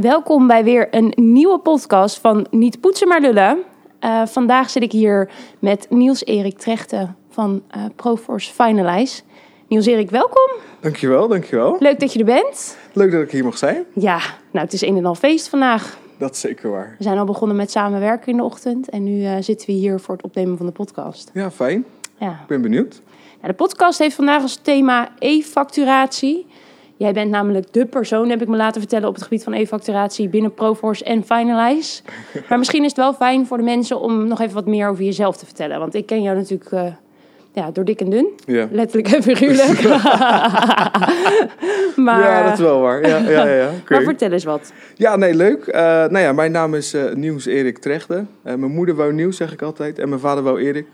Welkom bij weer een nieuwe podcast van Niet Poetsen maar Lullen. Uh, vandaag zit ik hier met Niels-Erik Trechten van uh, Proforce Finalize. Niels-Erik, welkom. Dankjewel, dankjewel. Leuk dat je er bent. Leuk dat ik hier mag zijn. Ja, nou het is een en al feest vandaag. Dat is zeker waar. We zijn al begonnen met samenwerken in de ochtend en nu uh, zitten we hier voor het opnemen van de podcast. Ja, fijn. Ja. Ik ben benieuwd. de podcast heeft vandaag als thema e-facturatie. Jij bent namelijk de persoon, heb ik me laten vertellen, op het gebied van e-facturatie binnen Proforce en Finalize. Maar misschien is het wel fijn voor de mensen om nog even wat meer over jezelf te vertellen. Want ik ken jou natuurlijk uh, ja, door dik en dun. Ja. Letterlijk en figuurlijk. maar, ja, dat is wel waar. Ja, ja, ja, okay. Maar vertel eens wat. Ja, nee, leuk. Uh, nou ja, mijn naam is uh, Niels Erik Trechten. mijn moeder wou Nieuws, zeg ik altijd. En mijn vader wou Erik.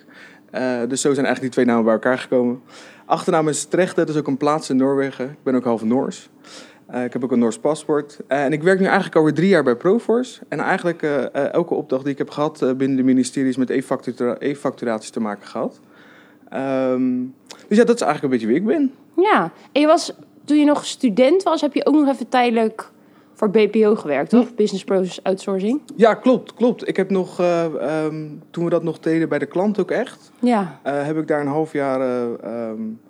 dus zo zijn eigenlijk die twee namen bij elkaar gekomen. Achternaam is Trechte, dat is ook een plaats in Noorwegen. Ik ben ook half Noors. Uh, ik heb ook een Noors paspoort. Uh, en ik werk nu eigenlijk alweer drie jaar bij Proforce. En eigenlijk uh, elke opdracht die ik heb gehad binnen de ministeries met e-facturaties te maken gehad. Um, dus ja, dat is eigenlijk een beetje wie ik ben. Ja, en je was, toen je nog student was, heb je ook nog even tijdelijk voor BPO gewerkt, toch? Hm. Business Process Outsourcing. Ja, klopt, klopt. Ik heb nog, um, toen we dat nog deden bij de klant ook echt, ja. Heb ik daar een half jaar um,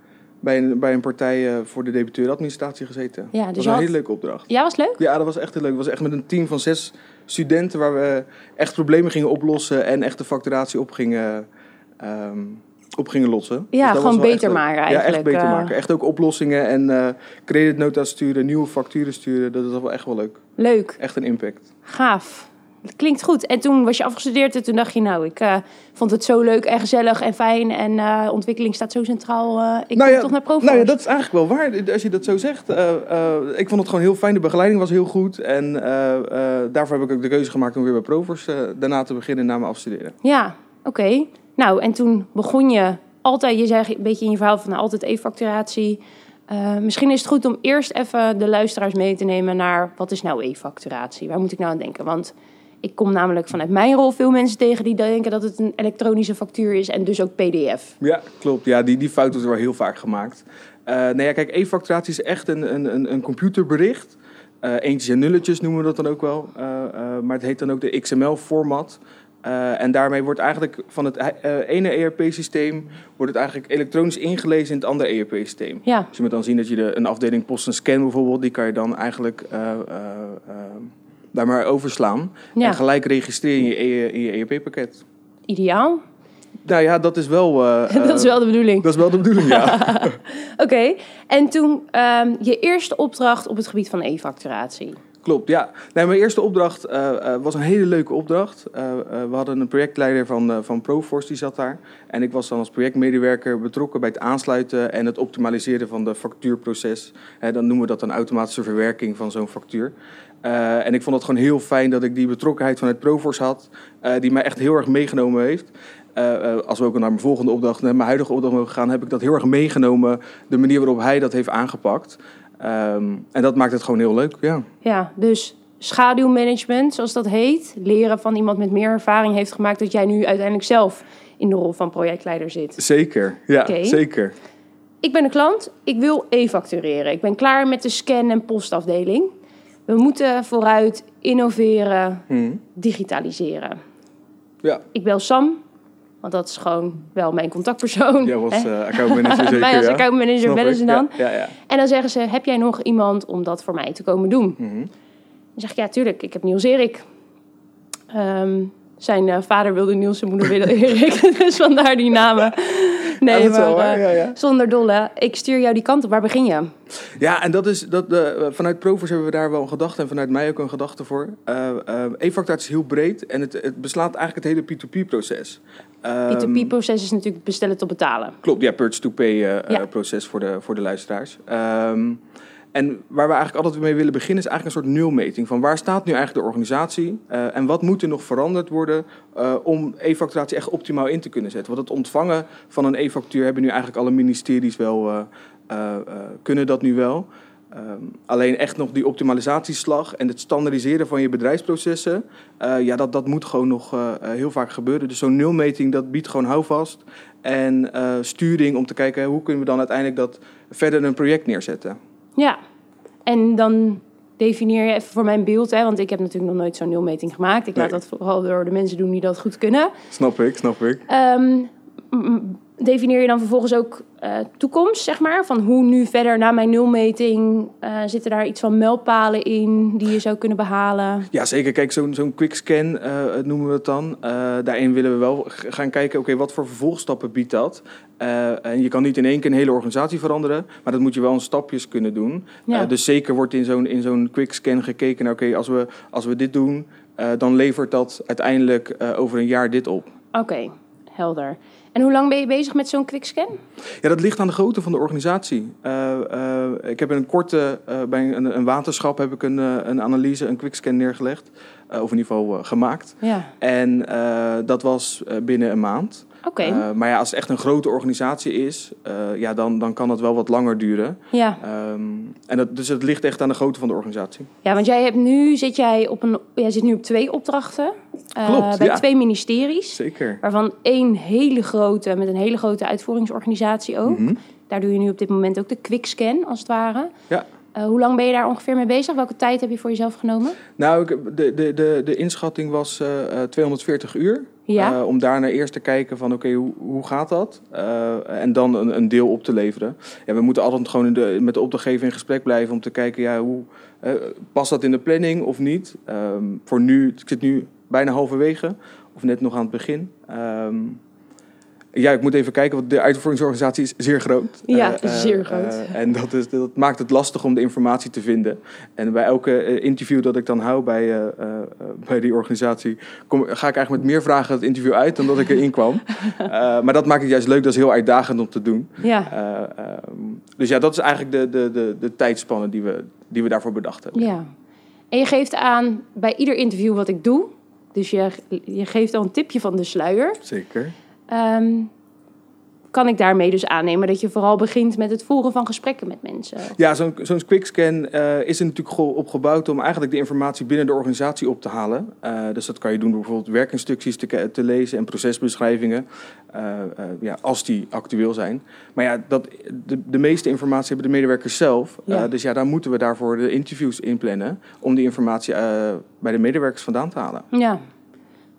bij, een, bij een partij voor de debiteuradministratie gezeten. Ja, dus dat was een hele leuke opdracht. Ja, was leuk? Ja, dat was echt heel leuk. Het was echt met een team van zes studenten waar we echt problemen gingen oplossen en echt de facturatie op gingen... Um, op gingen lossen. Ja, dus gewoon beter maken eigenlijk. Ja, echt beter maken. Echt ook oplossingen en uh, creditnota's sturen, nieuwe facturen sturen. Dat is wel echt wel leuk. Leuk. Echt een impact. Gaaf. Dat klinkt goed. En toen was je afgestudeerd en toen dacht je, nou, ik uh, vond het zo leuk en gezellig en fijn. En uh, ontwikkeling staat zo centraal. Uh, ik nou ja, toch naar Proforce. Nou ja, dat is eigenlijk wel waar. Als je dat zo zegt. ik vond het gewoon heel fijn. De begeleiding was heel goed. En daarvoor heb ik ook de keuze gemaakt om weer bij Proforce daarna te beginnen na mijn afstuderen. Ja, oké. Nou, en toen begon je altijd, je zei een beetje in je verhaal van nou, altijd e-facturatie. Uh, misschien is het goed om eerst even de luisteraars mee te nemen naar wat is nou e-facturatie? Waar moet ik nou aan denken? Want ik kom namelijk vanuit mijn rol veel mensen tegen die denken dat het een elektronische factuur is en dus ook PDF. Ja, klopt. Ja, die, die fout wordt wel heel vaak gemaakt. Uh, nou ja, kijk, e-facturatie is echt een, een, een computerbericht. Uh, eentjes en nulletjes noemen we dat dan ook wel. maar het heet dan ook de XML-format. Uh, en daarmee wordt eigenlijk van het uh, ene ERP-systeem wordt het eigenlijk elektronisch ingelezen in het andere ERP-systeem. Ja. Dus je moet dan zien dat je de, een afdeling post en scan bijvoorbeeld, die kan je dan eigenlijk uh, daar maar overslaan. Ja. En gelijk registreren in je, in je ERP-pakket. Ideaal. Nou ja, dat is wel... dat is wel de bedoeling. Dat is wel de bedoeling, ja. Oké, en toen um, je eerste opdracht op het gebied van e-facturatie. Klopt, ja. Mijn eerste opdracht uh, uh, was een hele leuke opdracht. Uh, we hadden een projectleider van, van Proforce, die zat daar. En ik was dan als projectmedewerker betrokken bij het aansluiten en het optimaliseren van de factuurproces. dan noemen we dat een automatische verwerking van zo'n factuur. en ik vond het gewoon heel fijn dat ik die betrokkenheid vanuit Proforce had, die mij echt heel erg meegenomen heeft. als we ook naar mijn volgende opdracht, naar mijn huidige opdracht mogen gaan, heb ik dat heel erg meegenomen. De manier waarop hij dat heeft aangepakt. Um, en dat maakt het gewoon heel leuk, ja. Ja, dus schaduwmanagement, zoals dat heet. Leren van iemand met meer ervaring heeft gemaakt dat jij nu uiteindelijk zelf in de rol van projectleider zit. Zeker, ja, zeker. Ik ben een klant, ik wil e-factureren. Ik ben klaar met de scan- en postafdeling. We moeten vooruit innoveren, hmm. digitaliseren. Ja. Ik bel Sam, want dat is gewoon wel mijn contactpersoon. Jij was uh, accountmanager zeker, Mij als accountmanager bellen ze dan. Ja, ja, en dan zeggen ze, heb jij nog iemand om dat voor mij te komen doen? Mm -hmm. Dan zeg ik, ja, tuurlijk. Ik heb Niels Erik. Um, zijn uh, vader wilde Niels, zijn moeder wilde Erik. dus vandaar die namen. Nee, ja, maar ja, zonder dolle. Ik stuur jou die kant op. Waar begin je? Ja, en dat is dat de, vanuit Provers hebben we daar wel een gedachte en vanuit mij ook een gedachte voor. Uh, e-facturatie is heel breed en het, het beslaat eigenlijk het hele P2P-proces. P2P-proces is natuurlijk bestellen tot betalen. Klopt, ja, purchase-to-pay-proces voor, de, voor de luisteraars. Um, en waar we eigenlijk altijd mee willen beginnen is eigenlijk een soort nulmeting. Van waar staat nu eigenlijk de organisatie uh, en wat moet er nog veranderd worden uh, om e-facturatie echt optimaal in te kunnen zetten. Want het ontvangen van een e-factuur hebben nu eigenlijk alle ministeries wel, uh, kunnen dat nu wel. Um, alleen echt nog die optimalisatieslag en het standaardiseren van je bedrijfsprocessen, ja, dat, dat moet gewoon nog heel vaak gebeuren. Dus zo'n nulmeting, dat biedt gewoon houvast en sturing om te kijken hoe kunnen we dan uiteindelijk dat verder een project neerzetten. Ja, en dan definieer je even voor mijn beeld, hè, want ik heb natuurlijk nog nooit zo'n nulmeting gemaakt. Ik laat dat vooral door de mensen doen die dat goed kunnen. Snap ik, snap ik. Ehm, m- m- definieer je dan vervolgens ook eh, toekomst, zeg maar? Van hoe nu verder na mijn nulmeting? eh, zitten daar iets van mijlpalen in die je zou kunnen behalen? Ja, zeker. Kijk, zo'n zo'n quickscan eh, noemen we het dan. Daarin willen we wel gaan kijken, oké, wat voor vervolgstappen biedt dat? En je kan niet in één keer een hele organisatie veranderen, maar dat moet je wel in stapjes kunnen doen. Ja. Dus zeker wordt in zo'n in zo'n quickscan gekeken naar, oké, als, we, als we dit doen, dan levert dat uiteindelijk over een jaar dit op. Oké, helder. En hoe lang ben je bezig met zo'n quickscan? Ja, dat ligt aan de grootte van de organisatie. Eh, eh, ik heb in een korte, eh, bij een, een waterschap heb ik een, een analyse, een quickscan neergelegd. Of in ieder geval gemaakt. Ja, En dat was binnen een maand. oké. Maar ja, als het echt een grote organisatie is, ja, dan, dan kan dat wel wat langer duren. ja. Ehm, en dat, dus het ligt echt aan de grootte van de organisatie. ja, want jij hebt nu, zit jij op een, jij zit nu op twee opdrachten. Eh, Klopt, Bij ja. twee ministeries. Zeker. Waarvan één hele grote, met een hele grote uitvoeringsorganisatie ook. Mhm. Daar doe je nu op dit moment ook de quickscan, als het ware. Ja. Eh, hoe lang ben je daar ongeveer mee bezig? Welke tijd heb je voor jezelf genomen? Nou, ik, de, de, de, de inschatting was eh, eh, 240 uur. Ja. Om daarna eerst te kijken van oké, hoe, hoe gaat dat? En dan een, een deel op te leveren. Ja, we moeten altijd gewoon in de, met de opdrachtgever in gesprek blijven om te kijken, ja, hoe past dat in de planning of niet? Ehm, voor nu, ik zit nu bijna halverwege, of net nog aan het begin. Ehm, ja, ik moet even kijken, want de uitvoeringsorganisatie is zeer groot. Ja, Eh, eh, zeer groot. eh, en dat, is, dat maakt het lastig om de informatie te vinden. En bij elke eh, interview dat ik dan hou bij, eh, eh, eh, bij die organisatie, kom, ga ik eigenlijk met meer vragen het interview uit dan dat ik erin kwam. Eh, maar dat maakt het juist leuk, dat is heel uitdagend om te doen. Ja, Eh, ehm, dus ja, dat is eigenlijk de, de, de, de tijdspannen die we, die we daarvoor bedacht hebben. ja. En je geeft aan bij ieder interview wat ik doe. Dus je, je geeft al een tipje van de sluier. Zeker. Ehm, kan ik daarmee dus aannemen dat je vooral begint met het voeren van gesprekken met mensen? Ja, zo'n zo'n quickscan eh is er natuurlijk gewoon op gebouwd om eigenlijk de informatie binnen de organisatie op te halen. Eh, dus dat kan je doen door bijvoorbeeld werkinstructies te, te lezen en procesbeschrijvingen, eh, ja, als die actueel zijn. Maar ja, dat, de, de meeste informatie hebben de medewerkers zelf. Ja. dus ja, daar moeten we daarvoor de interviews inplannen om die informatie bij de medewerkers vandaan te halen. Ja.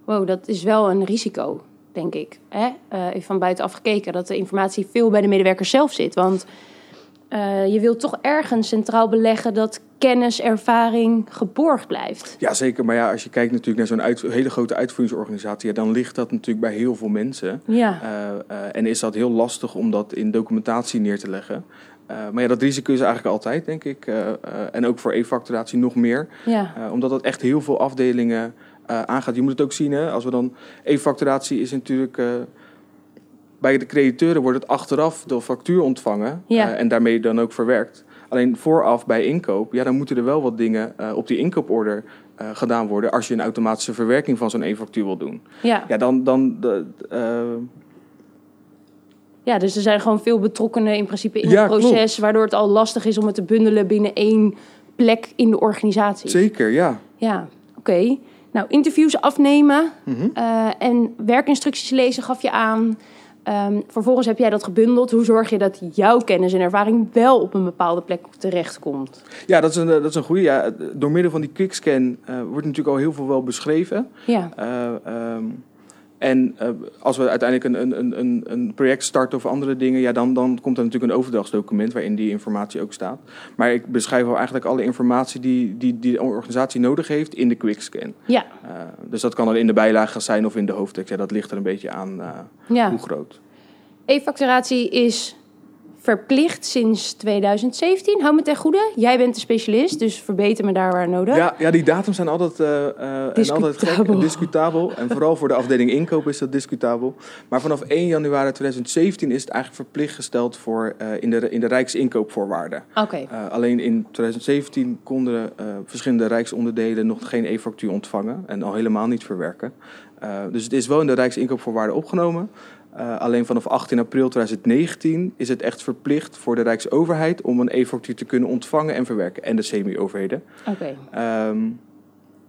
Wow, dat is wel een risico, denk ik. Hè? Eh, even van buitenaf gekeken, dat de informatie veel bij de medewerkers zelf zit. Want eh, je wilt toch ergens centraal beleggen dat kennis, ervaring geborgd blijft. Ja, zeker. Maar ja, als je kijkt natuurlijk naar zo'n uit- hele grote uitvoeringsorganisatie, ja, dan ligt dat natuurlijk bij heel veel mensen. Ja, Uh, uh, en is dat heel lastig om dat in documentatie neer te leggen. Uh, maar ja, dat risico is eigenlijk altijd, denk ik. Uh, uh, en ook voor e-facturatie nog meer. ja, Uh, omdat dat echt heel veel afdelingen uh, aangaat. Je moet het ook zien, hè, als we dan... E-facturatie is natuurlijk... uh, bij de crediteuren wordt het achteraf de factuur ontvangen. Ja. Uh, en daarmee dan ook verwerkt. Alleen vooraf bij inkoop, ja, dan moeten er wel wat dingen op die inkooporder gedaan worden. Als je een automatische verwerking van zo'n e-factuur wil doen. ja. Ja, dan. dan de, Ja, dus er zijn gewoon veel betrokkenen in principe in Ja, het proces, klopt. waardoor het al lastig is om het te bundelen binnen één plek in de organisatie. Zeker, ja. Ja, oké. Nou, interviews afnemen uh, en werkinstructies lezen gaf je aan. Um, vervolgens heb jij dat gebundeld. Hoe zorg je dat jouw kennis en ervaring wel op een bepaalde plek terechtkomt? Ja, dat is een, dat is een goede. Ja, door middel van die quickscan uh, wordt natuurlijk al heel veel wel beschreven. Ja. Uh, um, en uh, als we uiteindelijk een, een, een, een project starten of andere dingen, ja, dan, dan komt er natuurlijk een overdrachtsdocument waarin die informatie ook staat. Maar ik beschrijf wel eigenlijk alle informatie die, die, die de organisatie nodig heeft in de quickscan. Ja. Uh, dus dat kan dan in de bijlage zijn of in de hoofdtekst. Ja, dat ligt er een beetje aan uh, ja. hoe groot. E-facturatie is verplicht sinds 2017. Hou me ten goede. Jij bent de specialist, dus verbeter me daar waar nodig. Ja, ja die datums zijn altijd, uh, uh, discutabel. altijd gek en discutabel. En vooral voor de afdeling inkoop is dat discutabel. Maar vanaf 1 januari 2017 is het eigenlijk verplicht gesteld voor, uh, in, de, in de Rijksinkoopvoorwaarden. Oké. Okay. alleen in 2017 konden verschillende Rijksonderdelen nog geen e-factuur ontvangen. En al helemaal niet verwerken. dus het is wel in de Rijksinkoopvoorwaarden opgenomen. Uh, alleen vanaf 18 april 2019 is het echt verplicht voor de Rijksoverheid om een e-factuur te kunnen ontvangen en verwerken. En de semi-overheden. Oké. Okay. Um,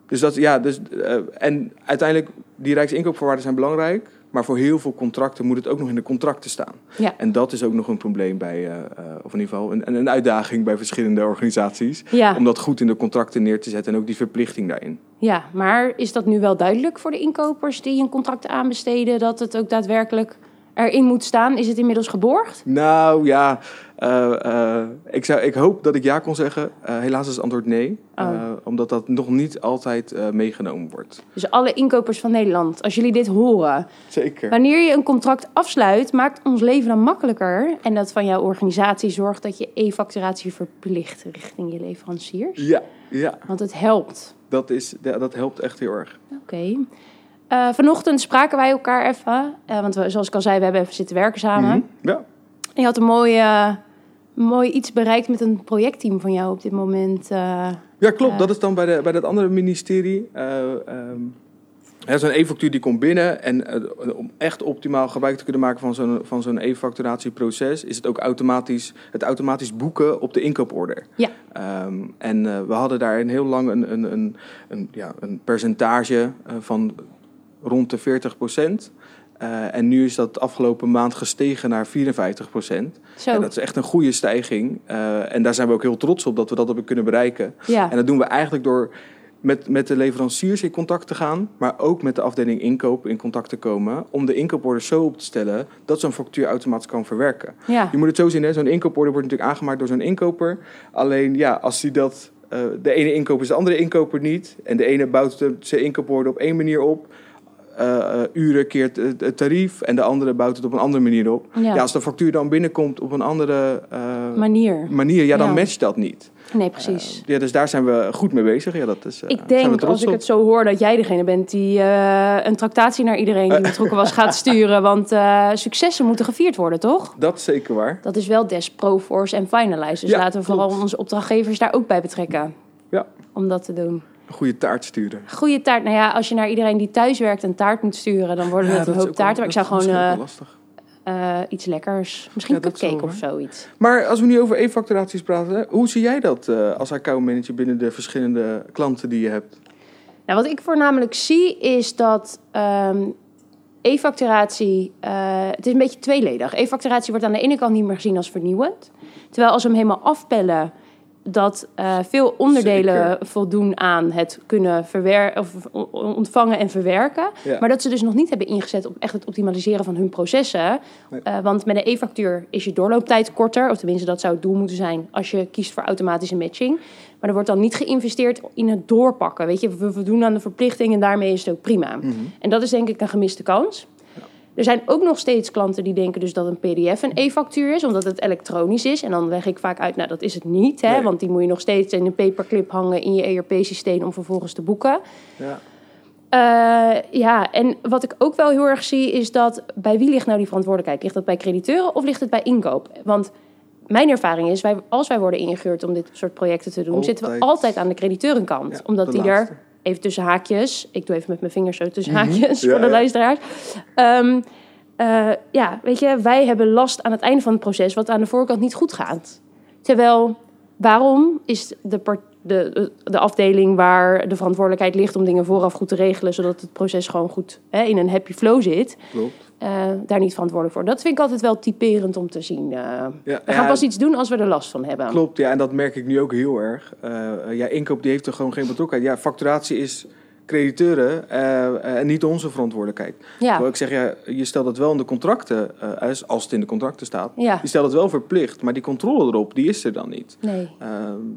dus dat, ja, dus, uh, en uiteindelijk, die Rijksinkoopvoorwaarden zijn belangrijk. Maar voor heel veel contracten moet het ook nog in de contracten staan. Ja. En dat is ook nog een probleem bij, uh, of in ieder geval een, een uitdaging bij verschillende organisaties. Ja. Om dat goed in de contracten neer te zetten en ook die verplichting daarin. Ja, maar is dat nu wel duidelijk voor de inkopers die een contract aanbesteden dat het ook daadwerkelijk erin moet staan? Is het inmiddels geborgd? Nou ja, ik, zou, ik hoop dat ik ja kon zeggen. Uh, helaas is het antwoord nee. Oh. omdat dat nog niet altijd meegenomen wordt. Dus alle inkopers van Nederland, als jullie dit horen. Zeker. Wanneer je een contract afsluit, maakt ons leven dan makkelijker. En dat van jouw organisatie zorgt dat je e-facturatie verplicht richting je leveranciers. Ja, ja. Want het helpt. Dat, is, dat helpt echt heel erg. Oké. Okay. vanochtend spraken wij elkaar even. want we, zoals ik al zei, we hebben even zitten werken samen. Mm -hmm. Ja. Je had een mooie mooi iets bereikt met een projectteam van jou op dit moment. Uh, ja, klopt. Uh, dat is dan bij, de, bij dat andere ministerie. Um, Zo'n e-factuur die komt binnen en om echt optimaal gebruik te kunnen maken van zo'n, van zo'n e-facturatieproces, is het ook automatisch, het automatisch boeken op de inkooporder. Ja. Um, en we hadden daar een heel lang een, een, een, een, ja, een percentage van rond de 40 procent. Uh, en nu is dat afgelopen maand gestegen naar 54 procent. En dat is echt een goede stijging. Uh, en daar zijn we ook heel trots op dat we dat hebben kunnen bereiken. Ja. En dat doen we eigenlijk door met, met de leveranciers in contact te gaan, maar ook met de afdeling inkoop in contact te komen. Om de inkooporde zo op te stellen dat zo'n factuur automatisch kan verwerken. Ja. Je moet het zo zien, hè? zo'n inkooporde wordt natuurlijk aangemaakt door zo'n inkoper. Alleen ja, als hij dat. Uh, de ene inkoper is de andere inkoper niet. En de ene bouwt de, zijn inkooporde op één manier op. Uh, uren keert het, het, tarief en de andere bouwt het op een andere manier op. Ja. Ja, als de factuur dan binnenkomt op een andere uh, manier, manier ja, dan Ja. matcht dat niet. Nee, precies. Uh, ja, dus daar zijn we goed mee bezig. Ja, dat is, ik denk, als ik het zo hoor, dat jij degene bent die eh, een tractatie naar iedereen die betrokken was gaat sturen. Want eh, successen moeten gevierd worden, toch? Dat is zeker waar. Dat is wel des Proforce en Finalize. Dus Ja, laten we vooral klopt. onze opdrachtgevers daar ook bij betrekken. Ja. Om dat te doen. Goede taart sturen. Goede taart. Nou ja, als je naar iedereen die thuis werkt een taart moet sturen, dan worden het een hoop taarten. Maar ik zou gewoon eh, iets lekkers. Misschien Ja, een cupcake of zoiets. Maar als we nu over e-facturaties praten, hoe zie jij dat eh, als accountmanager binnen de verschillende klanten die je hebt? Nou, wat ik voornamelijk zie is dat ehm, e-facturatie, het is een beetje tweeledig. E-facturatie wordt aan de ene kant niet meer gezien als vernieuwend. Terwijl als we hem helemaal afpellen, dat eh, veel onderdelen Zeker. voldoen aan het kunnen of ontvangen en verwerken. Ja. Maar dat ze dus nog niet hebben ingezet op echt het optimaliseren van hun processen. Nee. Eh, want met een e-factuur is je doorlooptijd korter. Of tenminste, dat zou het doel moeten zijn als je kiest voor automatische matching. Maar er wordt dan niet geïnvesteerd in het doorpakken. Weet je, we voldoen aan de verplichting en daarmee is het ook prima. Mhm. En dat is denk ik een gemiste kans. Er zijn ook nog steeds klanten die denken dus dat een pdf een e-factuur is, omdat het elektronisch is. En dan leg ik vaak uit, nou dat is het niet, hè, Nee. want die moet je nog steeds in een paperclip hangen in je ERP-systeem om vervolgens te boeken. Ja. Eh, ja, en wat ik ook wel heel erg zie is dat bij wie ligt nou die verantwoordelijkheid? Ligt dat bij crediteuren of ligt het bij inkoop? Want mijn ervaring is, wij, als wij worden ingehuurd om dit soort projecten te doen, zitten we Altijd. altijd aan de crediteurenkant. Ja, omdat de die laatste. er, even tussen haakjes, ik doe even met mijn vingers zo tussen Mhm. haakjes Ja, voor de ja. luisteraars. Ehm, eh, ja, weet je, wij hebben last aan het einde van het proces wat aan de voorkant niet goed gaat. Terwijl, waarom is de, part- de, de afdeling waar de verantwoordelijkheid ligt om dingen vooraf goed te regelen, zodat het proces gewoon goed hè, in een happy flow zit, Klopt. Eh, daar niet verantwoordelijk voor? Dat vind ik altijd wel typerend om te zien. eh. Ja, we gaan ja, pas iets doen als we er last van hebben. Klopt, ja, en dat merk ik nu ook heel erg. Eh, ja, inkoop die heeft er gewoon geen betrokkenheid. Ja, facturatie is crediteuren en niet onze verantwoordelijkheid. Ja, Terwijl ik zeg, ja, je stelt het wel in de contracten, als- het in de contracten staat. ja, Je stelt het wel verplicht, maar die controle erop, die is er dan niet. nee. Eh,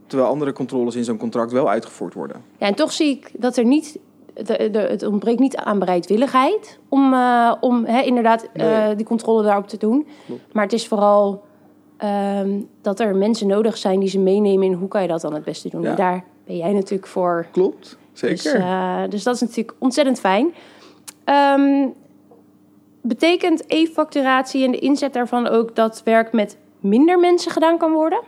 terwijl andere controles in zo'n contract wel uitgevoerd worden. Ja, en toch zie ik dat er niet. De, de, het ontbreekt niet aan bereidwilligheid om, eh, om hè, inderdaad eh, die controle daarop te doen. Klopt. Maar het is vooral ehm, dat er mensen nodig zijn die ze meenemen in hoe kan je dat dan het beste doen. Ja. En daar ben jij natuurlijk voor. Klopt, zeker. Dus, eh, dus dat is natuurlijk ontzettend fijn. Ehm, betekent e-facturatie en de inzet daarvan ook dat werk met minder mensen gedaan kan worden?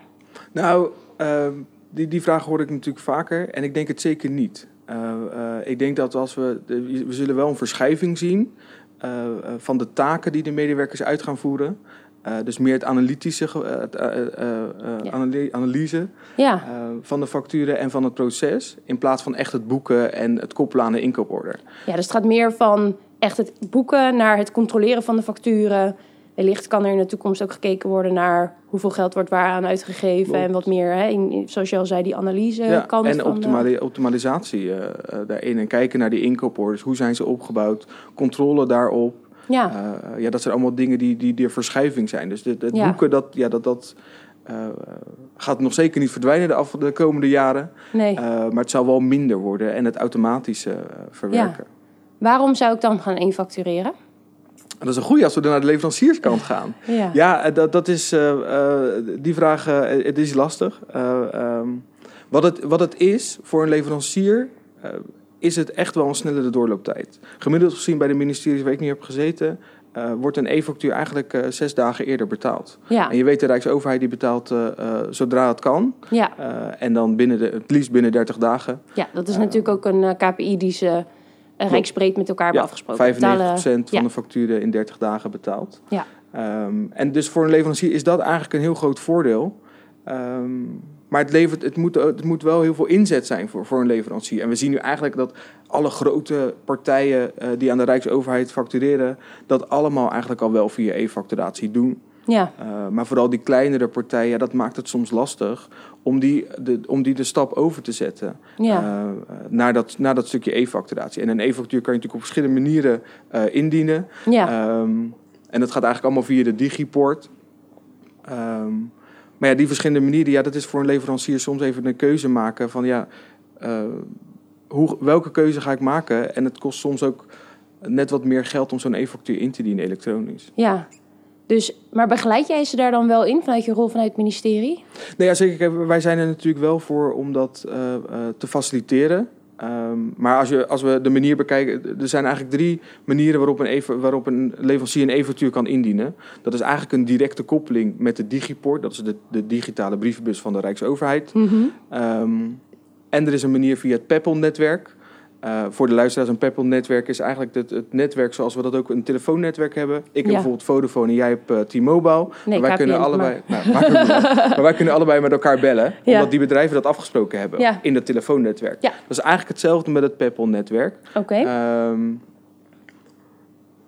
Nou, ehm, die, die vraag hoor ik natuurlijk vaker en ik denk het zeker niet. Eh, eh, ik denk dat als we, de- we zullen wel een verschuiving zien eh, van de taken die de medewerkers uit gaan voeren. Dus meer het analytische, Ja. analyse Ja, van de facturen en van het proces. In plaats van echt het boeken en het koppelen aan de inkooporder. ja dus het gaat meer van echt het boeken naar het controleren van de facturen. Wellicht kan er in de toekomst ook gekeken worden naar hoeveel geld wordt waaraan uitgegeven en wat meer, hè, in, zoals je al zei, die analyse ja, kant en optimalisatie uh, daarin. En kijken naar die inkooporders, hoe zijn ze opgebouwd, controle daarop. Ja. Uh, ja, dat zijn allemaal dingen die, die, die verschuiving zijn. Dus het ja. boeken, dat, ja, dat, dat uh, gaat nog zeker niet verdwijnen de, af, de komende jaren. Nee. maar het zal wel minder worden en het automatisch verwerken. Ja. Waarom zou ik dan gaan infactureren? Dat is een goede als we naar de leverancierskant gaan. Ja, ja dat, dat is, uh, uh, die vraag uh, het is lastig. Um, wat, het, wat het is voor een leverancier, is het echt wel een snellere doorlooptijd. Gemiddeld gezien bij de ministeries waar ik nu heb gezeten, wordt een e-factuur eigenlijk zes dagen eerder betaald. Ja. En je weet, de Rijksoverheid die betaalt zodra het kan. Ja. en dan binnen de, het liefst binnen 30 dagen. Ja, dat is natuurlijk ook een KPI die ze rijksbreed met elkaar hebben afgesproken. 95% van de facturen in 30 dagen betaald. Ja. Um, en dus voor een leverancier is dat eigenlijk een heel groot voordeel. Um, maar het, levert, het, moet, het moet wel heel veel inzet zijn voor, voor een leverancier. En we zien nu eigenlijk dat alle grote partijen uh, die aan de Rijksoverheid factureren, dat allemaal eigenlijk al wel via e-facturatie doen. Ja. Uh, maar vooral die kleinere partijen, ja, dat maakt het soms lastig om die de, om die de stap over te zetten ja. uh, naar, dat, naar dat stukje e-facturatie. En een e-factuur kan je natuurlijk op verschillende manieren uh, indienen. Ja. Um, en dat gaat eigenlijk allemaal via de digiport. Um, maar ja, die verschillende manieren, ja, dat is voor een leverancier soms even een keuze maken van ja, hoe, welke keuze ga ik maken? En het kost soms ook net wat meer geld om zo'n e-factuur in te dienen elektronisch. Ja, dus, maar begeleid jij ze daar dan wel in vanuit je rol vanuit het ministerie? Nee, ja, zeker. Wij zijn er natuurlijk wel voor om dat uh, uh, te faciliteren. Um, maar als, je, als we de manier bekijken, er zijn eigenlijk drie manieren waarop een, even, waarop een leverancier een eventuur kan indienen. Dat is eigenlijk een directe koppeling met de Digiport, dat is de, de digitale brievenbus van de Rijksoverheid. Mm -hmm. um, en er is een manier via het PEPPEL-netwerk. Uh, voor de luisteraars, een Peppel-netwerk is eigenlijk het, het, netwerk zoals we dat ook een telefoonnetwerk hebben. Ik heb bijvoorbeeld Vodafone en jij hebt uh, T-Mobile. Nee, wij kunnen allebei, maar... Nou, maar wij kunnen allebei met elkaar bellen, ja. omdat die bedrijven dat afgesproken hebben ja. in het telefoonnetwerk. Dat is eigenlijk hetzelfde met het Peppel-netwerk. Oké. Okay. Um,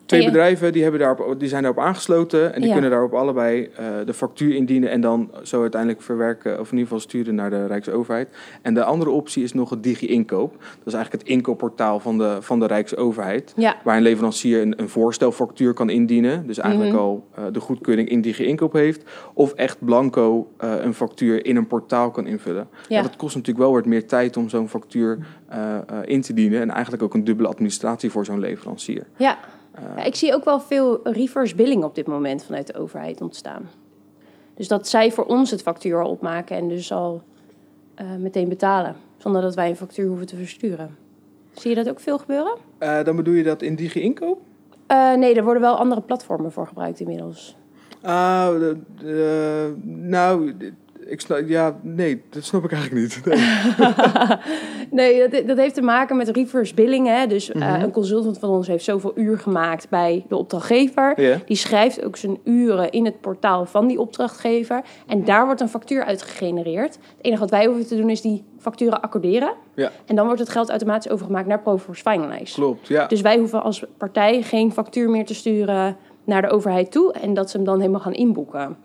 Twee bedrijven die, hebben daarop, die zijn daarop aangesloten en die kunnen daarop allebei uh, de factuur indienen en dan zo uiteindelijk verwerken, of in ieder geval sturen naar de Rijksoverheid. En de andere optie is nog het Digi-inkoop. Dat is eigenlijk het inkoopportaal van de, van de Rijksoverheid, ja. waar een leverancier een, een voorstelfactuur kan indienen, dus eigenlijk mm -hmm. al uh, de goedkeuring in Digi-inkoop heeft, of echt blanco uh, een factuur in een portaal kan invullen. Ja. dat kost natuurlijk wel wat meer tijd om zo'n factuur in te dienen en eigenlijk ook een dubbele administratie voor zo'n leverancier. Ja. Ja, ik zie ook wel veel reverse billing op dit moment vanuit de overheid ontstaan. Dus dat zij voor ons het factuur al opmaken en dus al uh, meteen betalen. Zonder dat wij een factuur hoeven te versturen. Zie je dat ook veel gebeuren? Uh, dan bedoel je dat in Digi-inkoop? Uh, nee, er worden wel andere platformen voor gebruikt inmiddels. Ah, nou, ik snap, ja, nee, dat snap ik eigenlijk niet. Nee, nee dat, dat, heeft te maken met reverse billing. Hè? Dus mm -hmm. uh, een consultant van ons heeft zoveel uur gemaakt bij de opdrachtgever. Yeah. Die schrijft ook zijn uren in het portaal van die opdrachtgever. En daar wordt een factuur uitgegenereerd. Het enige wat wij hoeven te doen is die facturen accorderen. Ja. En dan wordt het geld automatisch overgemaakt naar Proforce Finalize. Klopt, ja. Dus wij hoeven als partij geen factuur meer te sturen naar de overheid toe. En dat ze hem dan helemaal gaan inboeken.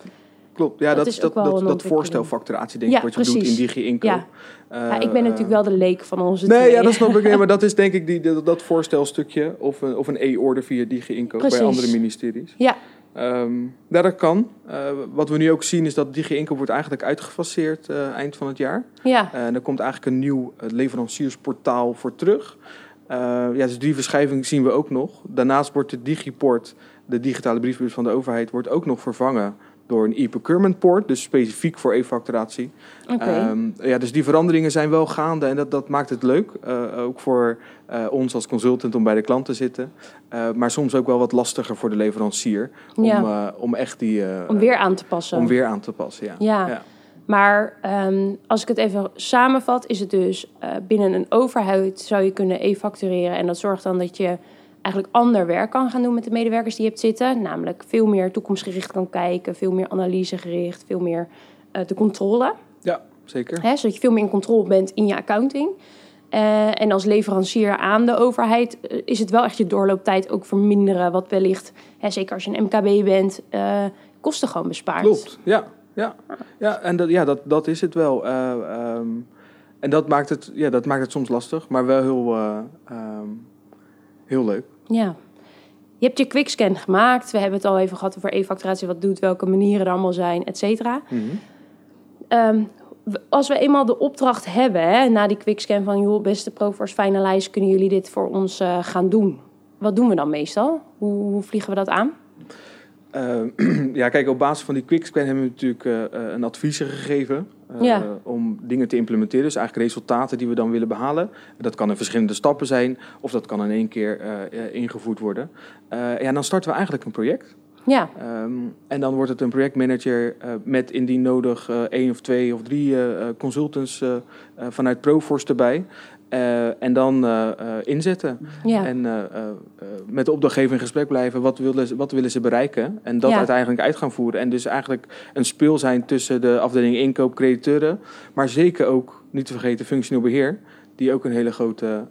Klopt, ja, dat, dat is dat, dat, dat voorstelfacturatie, denk ik, ja, wat je precies. doet in Digi-inkoop. Ja. Uh, ja. ik ben natuurlijk wel de leek van onze Nee, twee. ja, dat snap ik. Nee, maar dat is denk ik die, dat, dat voorstelstukje of een, of een e-order via Digi-inkoop bij andere ministeries. Ja. Um, ja, dat kan. Uh, wat we nu ook zien is dat Digi-inkoop wordt eigenlijk uitgefaseerd uh, eind van het jaar. Ja. en er komt eigenlijk een nieuw leveranciersportaal voor terug. ja, dus die verschuiving zien we ook nog. Daarnaast wordt de Digiport, de digitale briefbus van de overheid, wordt ook nog vervangen door een e-procurement port, dus specifiek voor e-facturatie. Okay. Um, ja, dus die veranderingen zijn wel gaande en dat, dat maakt het leuk. Uh, ook voor uh, ons als consultant om bij de klant te zitten. Uh, maar soms ook wel wat lastiger voor de leverancier om, ja. om echt die... om weer aan te passen. Om weer aan te passen, ja. ja. ja. Maar um, als ik het even samenvat, is het dus binnen een overheid zou je kunnen e-factureren. En dat zorgt dan dat je eigenlijk ander werk kan gaan doen met de medewerkers die je hebt zitten. Namelijk veel meer toekomstgericht kan kijken, veel meer analysegericht, veel meer uh, de controle. Ja, zeker. Hè, zodat je veel meer in controle bent in je accounting. Uh, en als leverancier aan de overheid uh, is het wel echt je doorlooptijd ook verminderen. Wat wellicht, hè, zeker als je een MKB bent, kosten gewoon bespaart. Klopt, ja. Ja, ja en dat, ja, dat, dat is het wel. Um, en dat maakt, het, ja, dat maakt het soms lastig, maar wel heel, um, heel leuk. Ja. Je hebt je quickscan gemaakt. We hebben het al even gehad over e-facturatie, wat doet, welke manieren er allemaal zijn, et cetera. Mm -hmm. um, als we eenmaal de opdracht hebben, hè, na die quickscan van... joh, beste Proforce Finalize, kunnen jullie dit voor ons uh, gaan doen? Wat doen we dan meestal? Hoe, hoe vliegen we dat aan? Uh, ja, kijk, op basis van die quickscan hebben we natuurlijk uh, een advies gegeven... Ja. om dingen te implementeren. Dus eigenlijk resultaten die we dan willen behalen. Dat kan in verschillende stappen zijn, of dat kan in één keer ingevoerd worden. ja, dan starten we eigenlijk een project... Ja. Um, en dan wordt het een projectmanager uh, met indien nodig uh, één of twee of drie uh, consultants vanuit Proforce erbij. En dan inzetten. Ja. En met de opdrachtgever in gesprek blijven. Wat willen, ze, wat willen ze bereiken? En dat ja. uiteindelijk uit gaan voeren. En dus eigenlijk een speel zijn tussen de afdeling inkoop, crediteuren. Maar zeker ook, niet te vergeten, functioneel beheer die ook een hele grote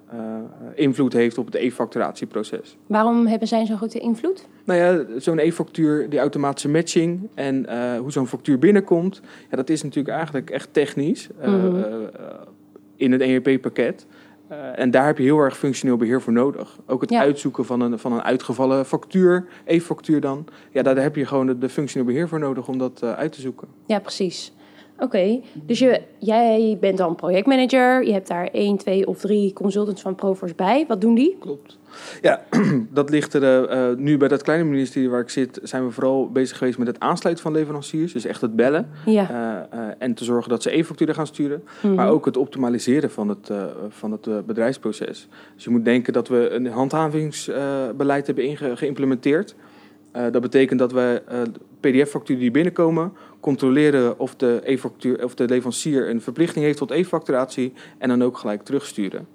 invloed heeft op het e-facturatieproces. Waarom hebben zij zo'n grote invloed? Nou ja, zo'n e-factuur, die automatische matching en hoe zo'n factuur binnenkomt, ja, dat is natuurlijk eigenlijk echt technisch mm -hmm. In het ERP-pakket. en daar heb je heel erg functioneel beheer voor nodig. Ook het ja. uitzoeken van een, van een uitgevallen factuur, e-factuur dan. Ja, daar heb je gewoon de, de functioneel beheer voor nodig om dat uit te zoeken. Ja, precies. Oké, okay. dus je, jij bent dan projectmanager. Je hebt daar één, twee of drie consultants van Proforce bij. Wat doen die? Klopt. Ja, dat ligt er uh, nu bij dat kleine ministerie waar ik zit, zijn we vooral bezig geweest met het aansluiten van leveranciers. Dus echt het bellen. Ja. Uh, uh, en te zorgen dat ze e-facturen gaan sturen. Mm -hmm. Maar ook het optimaliseren van het, van het bedrijfsproces. Dus je moet denken dat we een handhavingsbeleid hebben geïmplementeerd. dat betekent dat we pdf-facturen die binnenkomen controleren of de, of de leverancier een verplichting heeft tot e-facturatie en dan ook gelijk terugsturen.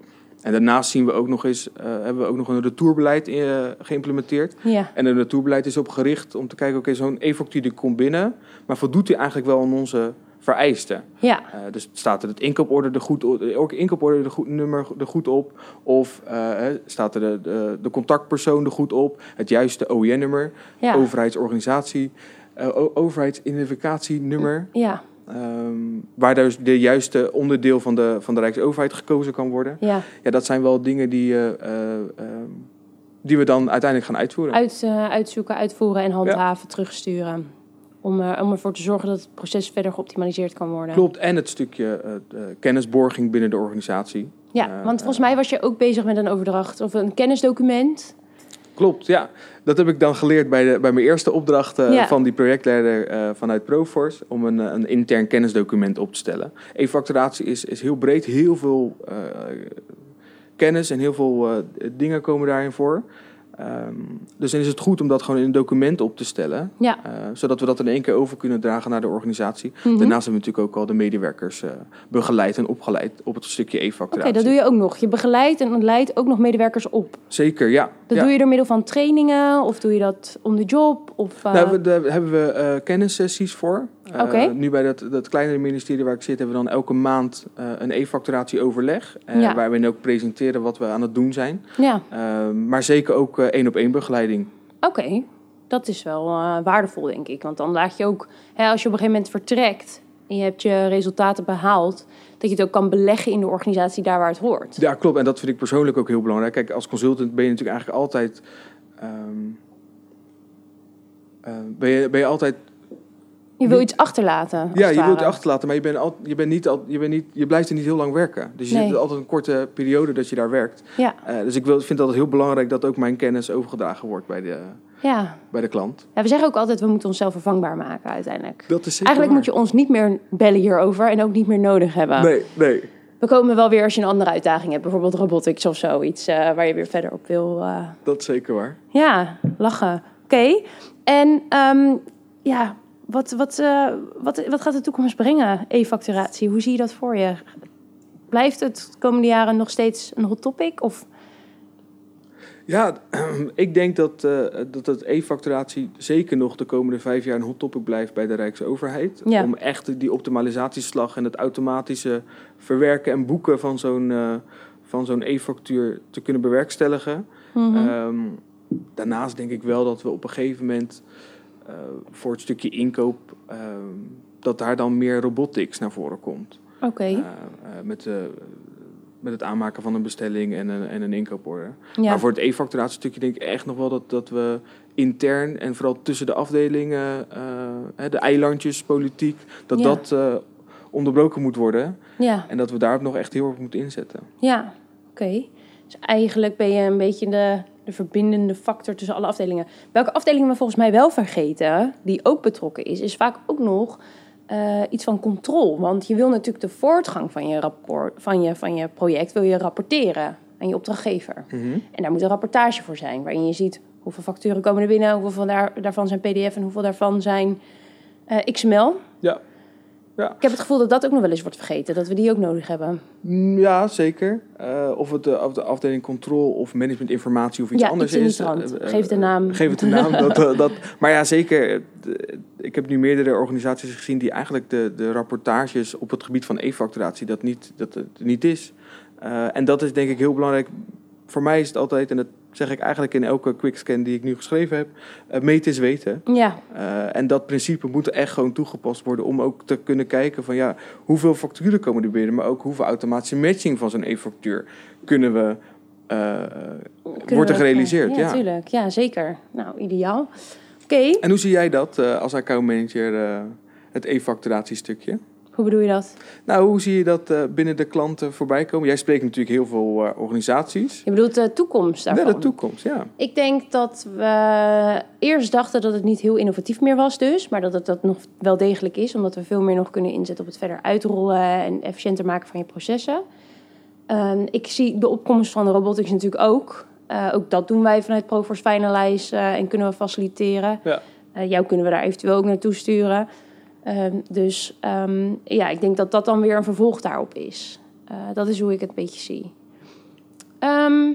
En daarnaast zien we ook nog eens, uh, hebben we ook nog een retourbeleid uh, geïmplementeerd. Ja. En een retourbeleid is op gericht om te kijken, oké, okay, zo'n e-factuur die komt binnen, maar voldoet die eigenlijk wel aan onze vereisten? Ja. Uh, dus staat er het inkooporde er goed, ook inkooporde er goed, nummer er goed op? Of staat er de, de, de, contactpersoon er goed op? Het juiste OIN-nummer, ja. overheidsorganisatie uh, overheidsidentificatienummer. Ja. Um, waar dus de juiste onderdeel van de, van de Rijksoverheid gekozen kan worden. Ja. ja dat zijn wel dingen die, uh, uh, die we dan uiteindelijk gaan uitvoeren. Uit, uitzoeken, uitvoeren en handhaven, ja. terugsturen. Om, om ervoor te zorgen dat het proces verder geoptimaliseerd kan worden. Klopt, en het stukje kennisborging binnen de organisatie. Ja, want volgens mij was je ook bezig met een overdracht of een kennisdocument. Klopt, ja. Dat heb ik dan geleerd bij, de, bij mijn eerste opdracht uh, ja. van die projectleider uh, vanuit Proforce. Om een, een intern kennisdocument op te stellen. E-facturatie is, is heel breed. Heel veel uh, kennis en heel veel dingen komen daarin voor. Um, dus dan is het goed om dat gewoon in een document op te stellen. Ja. Uh, zodat we dat in één keer over kunnen dragen naar de organisatie. Mm -hmm. Daarnaast hebben we natuurlijk ook al de medewerkers uh, begeleid en opgeleid op het stukje e-facturatie. Oké, okay, dat doe je ook nog. Je begeleidt en leidt ook nog medewerkers op. Zeker, ja. Dat ja. doe je door middel van trainingen of doe je dat om de job? Of, uh... nou, daar hebben we kennissessies voor. Okay. nu bij dat, dat kleinere ministerie waar ik zit, hebben we dan elke maand een e-facturatieoverleg. Ja. Waar we ook presenteren wat we aan het doen zijn. Ja. Ehm, maar zeker ook één op één begeleiding. Oké, okay. dat is wel uh, waardevol, denk ik. Want dan laat je ook, hè, als je op een gegeven moment vertrekt en je hebt je resultaten behaald, dat je het ook kan beleggen in de organisatie daar waar het hoort. Ja, klopt. En dat vind ik persoonlijk ook heel belangrijk. Kijk, als consultant ben je natuurlijk eigenlijk altijd. Um, uh, ben, je, ben je altijd je wil iets achterlaten. Ja, je wilt iets achterlaten, maar je, bent al, je, bent niet al, je, bent niet, je blijft er niet heel lang werken. Dus je nee. zit altijd een korte periode dat je daar werkt. Ja. Uh, dus ik wil, vind het heel belangrijk dat ook mijn kennis overgedragen wordt bij de, ja. bij de klant. Ja, we zeggen ook altijd, we moeten onszelf vervangbaar maken uiteindelijk. Dat is Eigenlijk waar. moet je ons niet meer bellen hierover en ook niet meer nodig hebben. Nee, nee. We komen wel weer als je een andere uitdaging hebt, bijvoorbeeld robotics of zoiets, uh, waar je weer verder op wil. Uh... Dat is zeker waar. Ja, lachen. Oké. Okay. En um, ja, wat, wat, uh, wat, wat gaat de toekomst brengen, e-facturatie? Hoe zie je dat voor je? Blijft het de komende jaren nog steeds een hot topic? Of? Ja, ik denk dat, uh, dat het e-facturatie zeker nog de komende vijf jaar een hot topic blijft bij de Rijksoverheid. Ja. Om echt die optimalisatieslag en het automatische verwerken en boeken van zo'n uh, van zo'n e-factuur te kunnen bewerkstelligen. Mhm. Ehm, daarnaast denk ik wel dat we op een gegeven moment eh, voor het stukje inkoop, ehm, dat daar dan meer robotics naar voren komt. Oké. Eh, eh, met, eh, met het aanmaken van een bestelling en een, en een inkooporde. ja. Maar voor het e-facturatiestukje denk ik echt nog wel dat, dat we intern en vooral tussen de afdelingen, eh, de eilandjes, politiek, dat Ja. dat eh, onderbroken moet worden. ja. En dat we daarop nog echt heel erg moeten inzetten. Ja, oké. Dus eigenlijk ben je een beetje de, de verbindende factor tussen alle afdelingen. Welke afdelingen we volgens mij wel vergeten, die ook betrokken is, is vaak ook nog eh, iets van controle. Want je wil natuurlijk de voortgang van je, rapport, van, je, van je project wil je rapporteren aan je opdrachtgever. En daar moet een rapportage voor zijn, waarin je ziet hoeveel facturen komen er binnen, hoeveel van daar, daarvan zijn PDF en hoeveel daarvan zijn eh, XML. Ja. Ik heb het gevoel dat dat ook nog wel eens wordt vergeten, dat we die ook nodig hebben. Mm, Ja, zeker. Eh, of het de, of de afdeling control of management informatie of iets Ja, anders iets in die is. eh, eh, Geef een naam. Geef het een naam. dat, dat, maar ja, zeker. eh, de- Ik heb nu meerdere organisaties gezien die eigenlijk de, de rapportages op het gebied van e-facturatie dat niet, dat het niet is. Eh, en dat is denk ik heel belangrijk. Voor mij is het altijd, en dat zeg ik eigenlijk in elke quickscan die ik nu geschreven heb, eh, meten is weten. Ja, Eh, en dat principe moet echt gewoon toegepast worden om ook te kunnen kijken van ja, hoeveel facturen komen er binnen, maar ook hoeveel automatische matching van zo'n e-factuur kunnen we, eh, wordt er gerealiseerd. Ja, Ja, tuurlijk. Ja, zeker. Nou, ideaal. Oké, En hoe zie jij dat als accountmanager, het e-facturatiestukje? Hoe bedoel je dat? Nou, hoe zie je dat eh, binnen de klanten voorbij komen? Jij spreekt natuurlijk heel veel eh, organisaties. Je bedoelt de toekomst daarvan? Ja, de toekomst, ja. Ik denk dat we eerst dachten dat het niet heel innovatief meer was dus, maar dat het dat nog wel degelijk is, omdat we veel meer nog kunnen inzetten op het verder uitrollen en efficiënter maken van je processen. Ehm, ik zie de opkomst van de robotics natuurlijk ook. Eh, ook dat doen wij vanuit Proforce Finalize en kunnen we faciliteren. Ja. Jou kunnen we daar eventueel ook naartoe sturen. Ehm, dus ehm, ja, ik denk dat dat dan weer een vervolg daarop is. Eh, dat is hoe ik het een beetje zie. Ehm,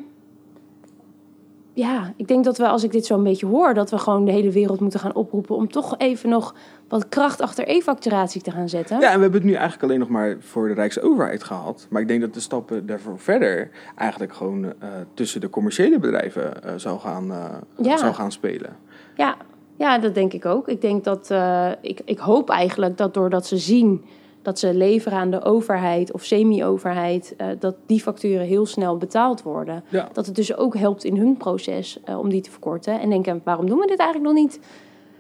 ja, ik denk dat we, als ik dit zo een beetje hoor, dat we gewoon de hele wereld moeten gaan oproepen om toch even nog wat kracht achter e-facturatie te gaan zetten. Ja, en we hebben het nu eigenlijk alleen nog maar voor de Rijksoverheid gehad. Maar ik denk dat de stappen daarvoor verder eigenlijk gewoon eh, tussen de commerciële bedrijven eh, zou, gaan, Ja. zou gaan spelen. Ja, ja, dat denk ik ook. Ik denk dat eh, ik, ik hoop eigenlijk dat doordat ze zien dat ze leveren aan de overheid of semi-overheid, eh, dat die facturen heel snel betaald worden. Ja. Dat het dus ook helpt in hun proces eh, om die te verkorten. En denken, waarom doen we dit eigenlijk nog niet?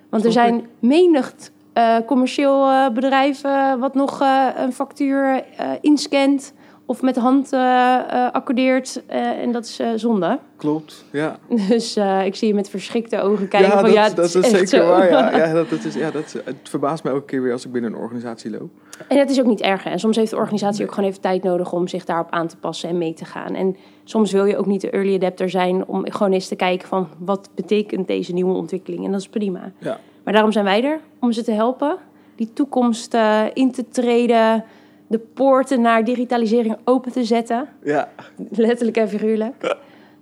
Want er zijn menig eh, commercieel bedrijf eh, wat nog een factuur inscant of met de hand eh, eh, accordeert. eh, en dat is zonde. Klopt, ja. Dus ik zie je met verschrikte ogen kijken. ja, van, dat, ja, dat is zeker zo. waar. Ja, ja, dat, dat is, ja dat, het verbaast me elke keer weer als ik binnen een organisatie loop. En het is ook niet erg. En soms heeft de organisatie ook gewoon even tijd nodig om zich daarop aan te passen en mee te gaan. En soms wil je ook niet de early adapter zijn om gewoon eens te kijken van wat betekent deze nieuwe ontwikkeling. En dat is prima. Ja. Maar daarom zijn wij er om ze te helpen. Die toekomst in te treden. De poorten naar digitalisering open te zetten. Ja, Letterlijk en figuurlijk.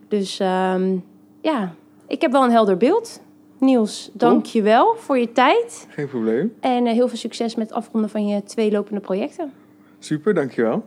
Dus ehm, ja, ik heb wel een helder beeld. Niels, dank je wel voor je tijd. geen probleem. En eh, heel veel succes met het afronden van je twee lopende projecten. Super, dankjewel.